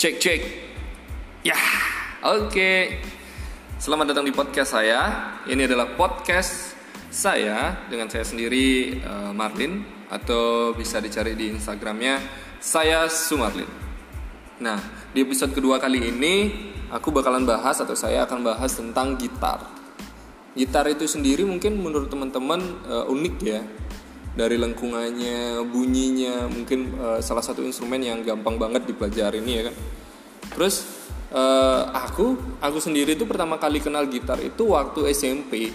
Cek cek. Ya, oke. Selamat datang di podcast saya. Ini adalah podcast saya dengan saya sendiri eh, Marlin atau bisa dicari di Instagramnya saya Sumarlin. Nah, di episode kedua kali ini aku bakalan bahas atau saya akan bahas tentang gitar. Gitar itu sendiri mungkin menurut teman-teman eh, unik ya dari lengkungannya, bunyinya, mungkin uh, salah satu instrumen yang gampang banget dipelajari ini ya kan. Terus uh, aku, aku sendiri itu pertama kali kenal gitar itu waktu SMP.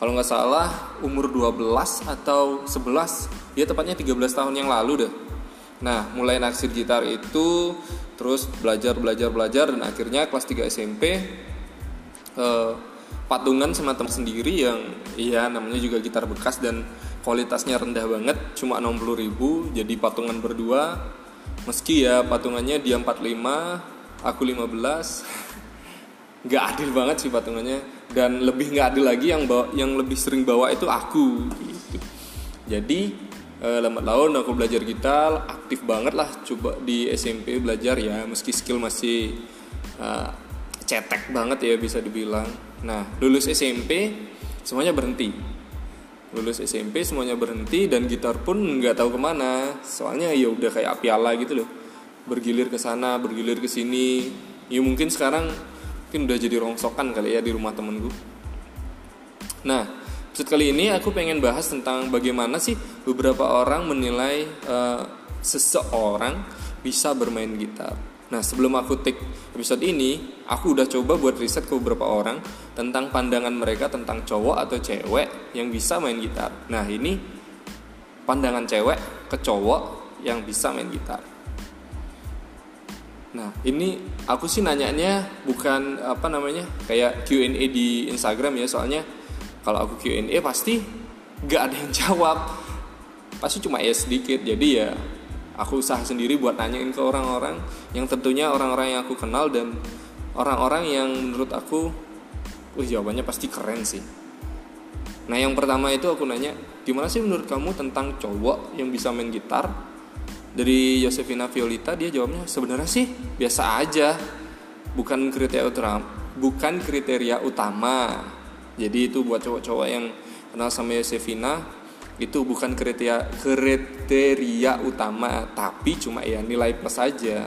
Kalau nggak salah umur 12 atau 11, ya tepatnya 13 tahun yang lalu deh. Nah, mulai naksir gitar itu terus belajar belajar belajar dan akhirnya kelas 3 SMP uh, patungan sama teman sendiri yang iya namanya juga gitar bekas dan kualitasnya rendah banget cuma 60 ribu jadi patungan berdua. Meski ya patungannya dia 45 aku 15 nggak adil banget sih patungannya. Dan lebih nggak adil lagi yang bawa, yang lebih sering bawa itu aku. Gitu. jadi eh, lambat laun aku belajar gitar aktif banget lah coba di SMP belajar ya meski skill masih uh, cetek banget ya bisa dibilang. Nah lulus SMP semuanya berhenti lulus SMP semuanya berhenti dan gitar pun nggak tahu ke mana. Soalnya ya udah kayak piala gitu loh. Bergilir ke sana bergilir ke sini. Ya mungkin sekarang mungkin udah jadi rongsokan kali ya di rumah temenku. Nah episode kali ini aku pengen bahas tentang bagaimana sih beberapa orang menilai uh, seseorang bisa bermain gitar Nah sebelum aku take episode ini Aku udah coba buat riset ke beberapa orang Tentang pandangan mereka tentang cowok atau cewek yang bisa main gitar. Nah ini pandangan cewek ke cowok yang bisa main gitar. Nah ini aku sih nanyanya bukan apa namanya Kayak Q&A di Instagram ya Soalnya kalau aku Q&A pasti gak ada yang jawab. Pasti cuma ya sedikit Jadi ya aku usaha sendiri buat nanyain ke orang-orang yang tentunya orang-orang yang aku kenal dan orang-orang yang menurut aku wah jawabannya pasti keren sih. Nah yang pertama itu aku nanya gimana sih menurut kamu tentang cowok yang bisa main gitar? Dari Yosefina Violita dia jawabnya sebenarnya sih biasa aja. Bukan kriteria utama bukan kriteria utama. Jadi itu buat cowok-cowok yang kenal sama Yosefina itu bukan kriteria kriteria utama tapi cuma ya nilai plus saja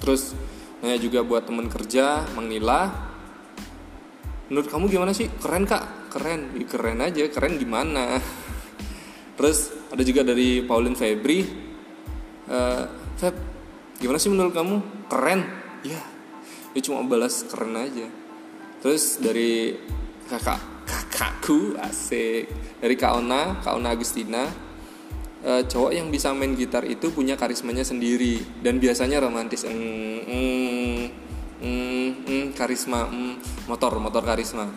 terus nanya juga buat temen kerja mengilah menurut kamu gimana sih? Keren kak? Keren. Ya, keren aja. Keren gimana? Terus ada juga dari Pauline Febri uh, Feb gimana sih menurut kamu? Keren? Ya dia cuma balas keren aja. Terus dari kakak kakakku asik dari Kaona Kaona Agustina. E, cowok yang bisa main gitar itu punya karismanya sendiri dan biasanya romantis. Mm, mm, mm, mm, karisma mm, motor motor karisma.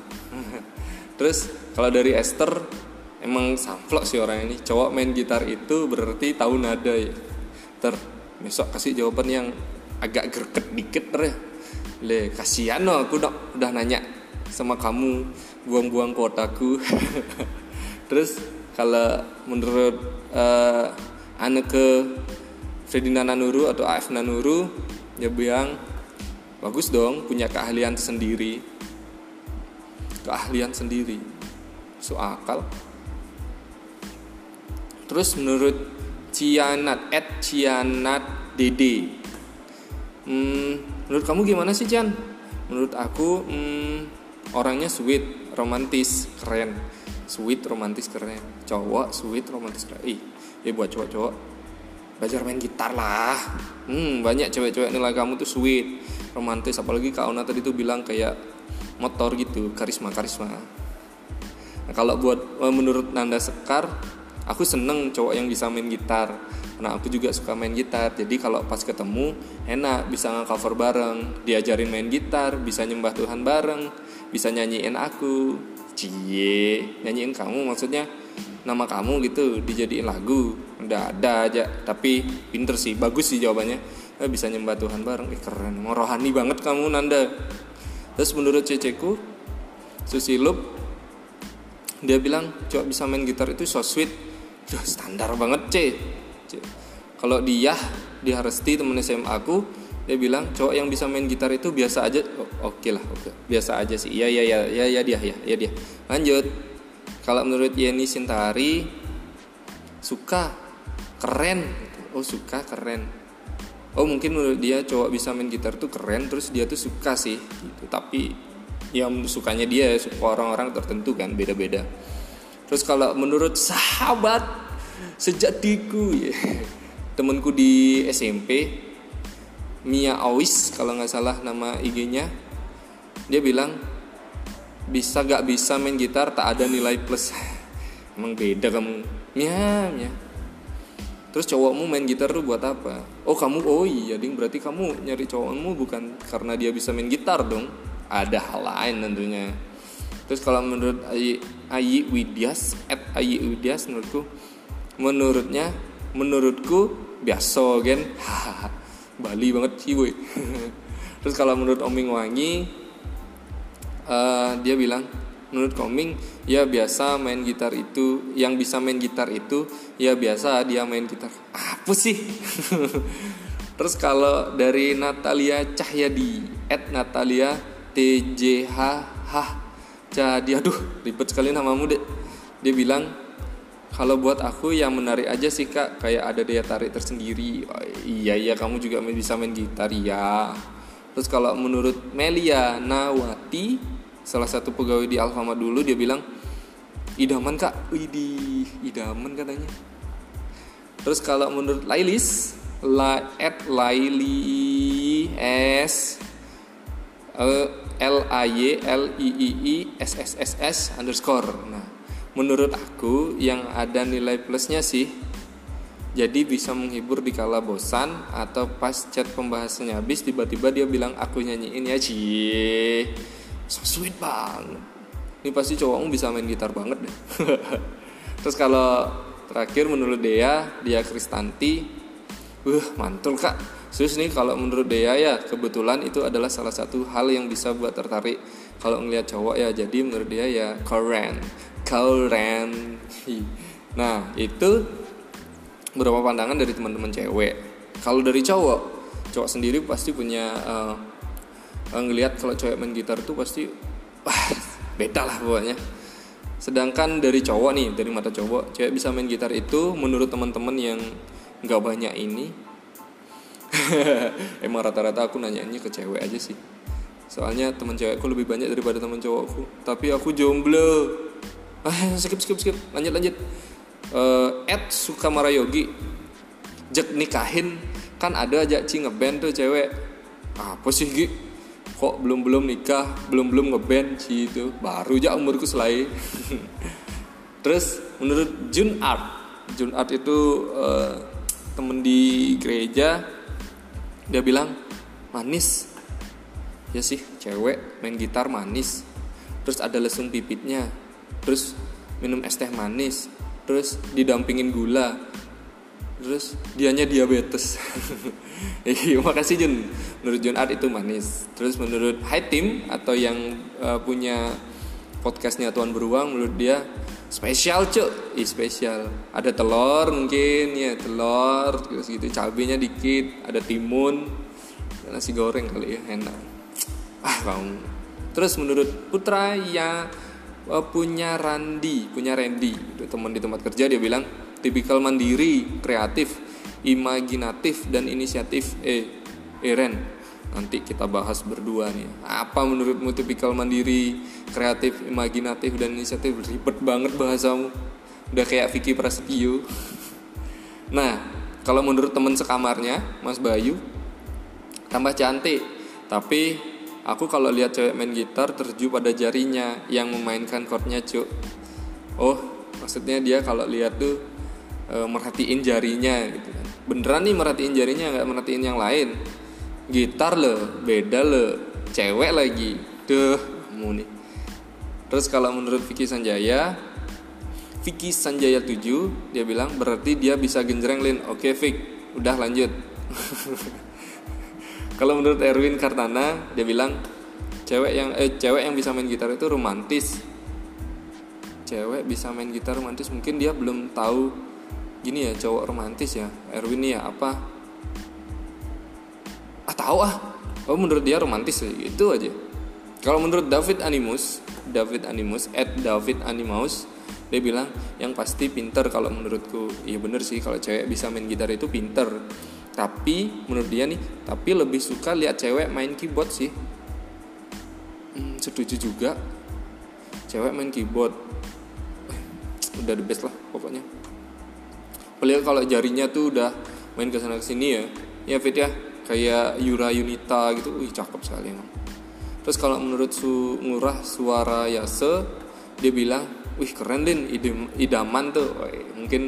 Terus kalau dari Esther emang samplok sih orang ini. Cowok main gitar itu berarti tahu nada ya. Ter besok kasih jawaban yang agak gerket dikit ter. Ya le kasihan loh aku udah, udah nanya sama kamu buang-buang kotaku. Terus kalau menurut uh, ke Ferdinand Nanuru atau AF Nanuru dia bilang bagus dong punya keahlian sendiri. Keahlian sendiri. So akal. Terus menurut Cianat at Cianat Dede hmm, menurut kamu gimana sih Cian? Menurut aku hmm, orangnya sweet romantis keren. Sweet romantis keren. Cowok sweet romantis keren. Ih ya buat cowok-cowok belajar main gitar lah. Hmm banyak cewek-cewek nilai kamu tuh sweet romantis. Apalagi kak Ona tadi tuh bilang kayak motor gitu karisma karisma nah, kalau buat eh, menurut Nanda Sekar aku seneng cowok yang bisa main gitar karena aku juga suka main gitar. Jadi kalau pas ketemu enak bisa nge-cover bareng. Diajarin main gitar bisa nyembah Tuhan bareng bisa nyanyiin aku. Cie nyanyiin kamu maksudnya nama kamu gitu dijadiin lagu. Udah ada aja tapi pinter sih bagus sih jawabannya. Eh, bisa nyembah Tuhan bareng. Eh, keren mau rohani banget kamu Nanda. Terus menurut ceceku Susilup dia bilang coba bisa main gitar itu so sweet. Duh, standar banget C, Kalau dia di Haresti temen SMA aku dia bilang cowok yang bisa main gitar itu biasa aja. Oh, oke okay lah oke. Okay. biasa aja sih. Iya iya iya iya ya, dia ya ya dia lanjut. Kalau menurut Yeni Sintari suka keren. Oh suka keren. Oh mungkin menurut dia cowok bisa main gitar tuh keren terus dia tuh suka sih gitu. Tapi yang sukanya dia suka orang-orang tertentu kan beda-beda. Terus kalau menurut sahabat sejatiku ya temenku di SMP Mia Awis kalau nggak salah nama IG-nya dia bilang bisa gak bisa main gitar tak ada nilai plus. Emang beda kamu. Mia Mia. Terus cowokmu main gitar tuh buat apa? Oh kamu oh iya ding. Berarti kamu nyari cowokmu bukan karena dia bisa main gitar dong. Ada hal lain tentunya. Terus kalau menurut Ayi, Ayi Widyas at Ayi Widyas menurutku menurutnya menurutku biasa kan Bali banget sih boy. Terus kalau menurut Oming Wangi uh, dia bilang menurut Koming ya biasa main gitar itu yang bisa main gitar itu ya biasa dia main gitar. Apa sih? Terus kalau dari Natalia Cahyadi at Natalia TJH jadi aduh ribet sekali namamu deh dia bilang kalau buat aku yang menarik aja sih kak kayak ada daya tarik tersendiri. Oh, iya iya kamu juga bisa main gitar ya terus kalau menurut Melia Nawati salah satu pegawai di Alfamart dulu dia bilang idaman kak. Widih idaman katanya. Terus kalau menurut Lailis la at Laili S uh, L A Y L I I I S S S S underscore. Nah menurut aku yang ada nilai plusnya sih jadi bisa menghibur di kala bosan atau pas chat pembahasannya habis tiba-tiba dia bilang aku nyanyiin ya cie so sweet banget. Ini pasti cowokmu bisa main gitar banget deh. Terus kalau terakhir menurut Dea dia Kristanti uh mantul kak. Terus nih kalau menurut Dea ya kebetulan itu adalah salah satu hal yang bisa buat tertarik kalau ngelihat cowok ya. Jadi menurut dia ya keren keren nah itu beberapa pandangan dari teman-teman cewek. Kalau dari cowok cowok sendiri pasti punya uh, ngelihat kalau cewek main gitar tuh pasti wah beda lah pokoknya. Sedangkan dari cowok nih dari mata cowok cewek bisa main gitar itu menurut teman-teman yang nggak banyak ini emang rata-rata aku nanyanya ke cewek aja sih. Soalnya teman cewekku lebih banyak daripada teman cowokku. Tapi aku jomblo skip skip skip. Lanjut lanjut. Uh, Ed Sukamara Yogi Jek nikahin. Kan ada aja Ci ngeband tuh cewek. Apa sih Gi? Kok belum belum nikah belum belum ngeband sih itu. Baru aja umurku selai. Terus menurut Jun Art. Jun Art itu uh, temen di gereja. Dia bilang manis. Ya sih cewek main gitar manis. Terus ada lesung pipitnya terus minum es teh manis. Terus didampingin gula. Terus dianya diabetes. Iya makasih Jun. Menurut Jun Art itu manis. Terus menurut High Team atau yang uh, punya podcastnya Tuan Beruang menurut dia spesial cuk. Ih, spesial. Ada telur mungkin ya telur terus gitu. Cabenya dikit ada timun nasi goreng kali ya enak. Ah kamu terus menurut Putra ya uh, punya Randi, punya Randy, teman di tempat kerja dia bilang tipikal mandiri, kreatif, imajinatif dan inisiatif. Eh, Eren, nanti kita bahas berdua nih. Apa menurutmu tipikal mandiri, kreatif, imajinatif dan inisiatif? Ribet banget bahasamu. Udah kayak Vicky Prasetyo. Nah, kalau menurut teman sekamarnya, Mas Bayu, tambah cantik, tapi Aku kalau lihat cewek main gitar terju pada jarinya yang memainkan chordnya cuk. Oh, maksudnya dia kalau lihat tuh e, merhatiin jarinya gitu kan. Beneran nih merhatiin jarinya nggak merhatiin yang lain. Gitar lo, beda lo, cewek lagi. Duh, kamu nih. Terus kalau menurut Vicky Sanjaya, Vicky Sanjaya 7 dia bilang berarti dia bisa genjreng lin. Oke Vick, udah lanjut. kalau menurut Erwin Kartana dia bilang cewek yang eh cewek yang bisa main gitar itu romantis. Cewek bisa main gitar romantis mungkin dia belum tahu gini ya cowok romantis ya Erwin ya apa? Ah tahu ah. Oh menurut dia romantis itu aja. Kalau menurut David Animus David Animus at David Animus dia bilang yang pasti pinter kalau menurutku. Iya bener sih kalau cewek bisa main gitar itu pinter tapi menurut dia nih tapi lebih suka lihat cewek main keyboard sih. Hmm, setuju juga. Cewek main keyboard. Udah the best lah pokoknya. Beliau kalau jarinya tuh udah main ke sana sini ya. Ya fit ya. Kayak Yura Yunita gitu. Wih cakep sekali emang. Terus kalau menurut su ngurah suara Yase dia bilang wih keren din. Idam, idaman tuh. Mungkin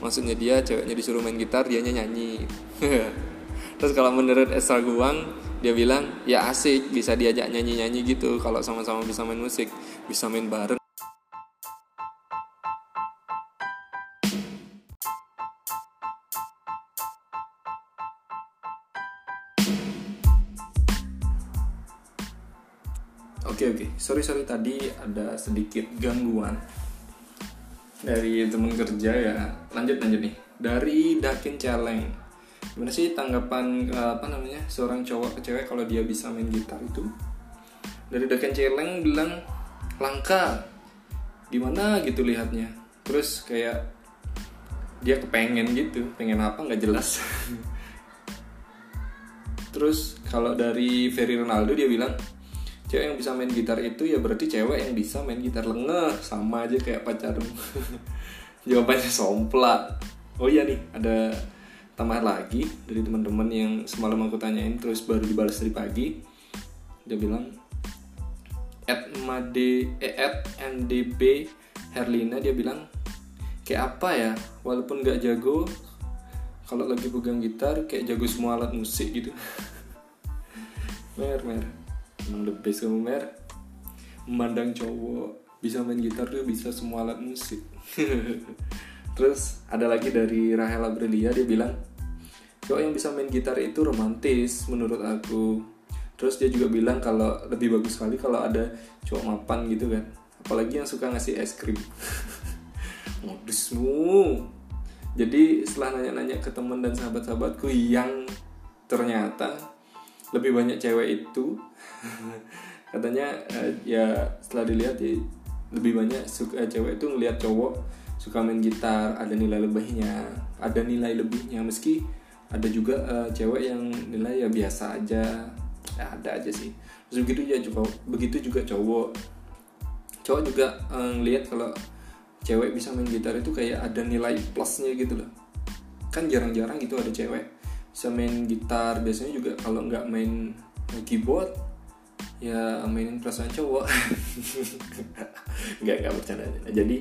maksudnya dia ceweknya disuruh main gitar dia nyanyi. Terus kalau menurut Esra Guang dia bilang ya asik bisa diajak nyanyi nyanyi gitu kalau sama-sama bisa main musik bisa main bareng. Oke oke, sorry sorry tadi ada sedikit gangguan dari temen kerja ya. Lanjut lanjut nih. Dari Dakin Celeng. Gimana sih tanggapan eh, apa namanya seorang cowok ke cewek kalau dia bisa main gitar itu? Dari Dakin Celeng bilang langka. Gimana gitu lihatnya. Terus kayak dia kepengen gitu, pengen apa nggak jelas. Terus kalau dari Ferry Ronaldo dia bilang cewek yang bisa main gitar itu ya berarti cewek yang bisa main gitar. Lengah sama aja kayak pacarmu. Jawabannya somplak. Oh iya nih ada tambahan lagi dari teman-teman yang semalam aku tanyain terus baru dibalas dari pagi. Dia bilang at made eh, at Herlina dia bilang kayak apa ya? Walaupun gak jago kalau lagi pegang gitar kayak jago semua alat musik gitu. Mer mer emang the best kamu mer. Memandang cowok bisa main gitar tuh bisa semua alat musik. Terus ada lagi dari Rahel Aprilia dia bilang cowok yang bisa main gitar itu romantis menurut aku. Terus dia juga bilang kalau lebih bagus sekali kalau ada cowok mapan gitu kan. Apalagi yang suka ngasih es krim. Modusmu jadi setelah nanya-nanya ke teman dan sahabat-sahabatku yang ternyata lebih banyak cewek itu katanya uh, ya setelah dilihat ya lebih banyak suka uh, cewek itu ngelihat cowok suka main gitar ada nilai lebihnya ada nilai lebihnya. Meski ada juga uh, cewek yang nilai ya biasa aja ya ada aja sih. Terus begitu ya juga begitu juga cowok. Cowok juga uh, ngelihat kalau cewek bisa main gitar itu kayak ada nilai plusnya gitu loh. Kan jarang-jarang gitu ada cewek bisa main gitar. Biasanya juga kalau nggak main keyboard ya mainin perasaan cowok. Nggak nggak bercanda jadi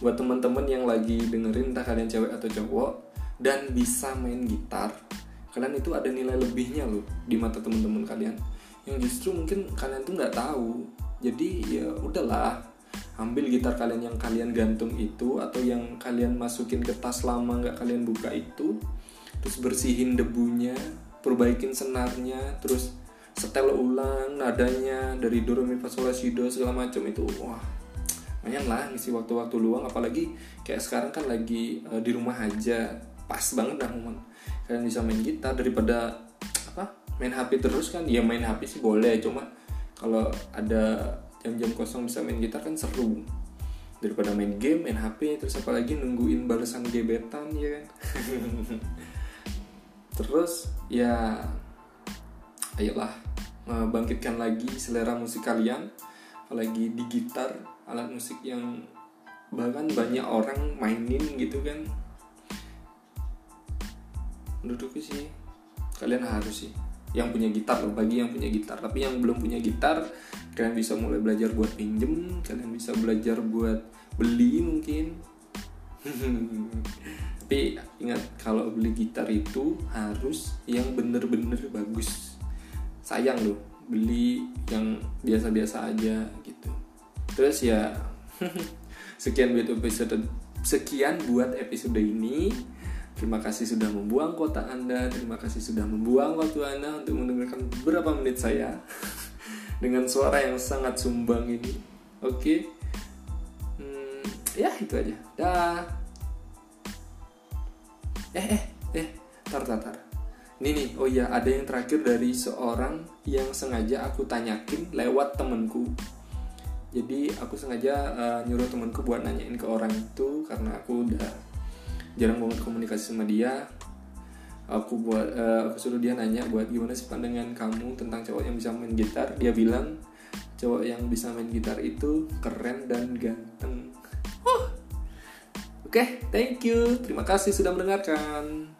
buat teman-teman yang lagi dengerin entah kalian cewek atau cowok dan bisa main gitar kalian itu ada nilai lebihnya loh di mata teman-teman kalian. Yang justru mungkin kalian tuh nggak tahu. Jadi ya udahlah ambil gitar kalian yang kalian gantung itu atau yang kalian masukin ke tas lama nggak kalian buka itu terus bersihin debunya perbaikin senarnya terus setel ulang nadanya dari do re mi fa sol la do segala macam itu. Wah lumayan lah ngisi waktu-waktu luang apalagi kayak sekarang kan lagi uh, di rumah aja. Pas banget dah momen. Kalian bisa main gitar daripada apa main HP terus kan? Ya main HP sih boleh cuma kalau ada jam-jam kosong bisa main gitar kan seru. Daripada main game main HP terus apalagi nungguin balasan gebetan ya kan? Terus ya ayolah bangkitkan lagi selera musik kalian apalagi di gitar alat musik yang bahkan banyak orang mainin gitu kan. Menurutku sih kalian harus sih yang punya gitar loh bagi yang punya gitar. Tapi yang belum punya gitar kalian bisa mulai belajar buat pinjem kalian bisa belajar buat beli mungkin. Tapi ingat kalau beli gitar itu harus yang bener-bener bagus sayang loh beli yang biasa-biasa aja gitu. Terus ya sekian buat episode sekian buat episode ini. Terima kasih sudah membuang kota anda terima kasih sudah membuang waktu anda untuk mendengarkan beberapa menit saya dengan suara yang sangat sumbang ini. Oke. Hmm, ya itu aja. Dah. Eh eh eh tar tar tar ini nih. Oh iya ada yang terakhir dari seorang yang sengaja aku tanyakin lewat temenku jadi aku sengaja uh, nyuruh temenku buat nanyain ke orang itu karena aku udah jarang banget komunikasi sama dia. Aku buat uh, aku suruh dia nanya buat gimana sih pandangan kamu tentang cowok yang bisa main gitar. Dia bilang cowok yang bisa main gitar itu keren dan ganteng. Huh. oke okay, thank you. Terima kasih sudah mendengarkan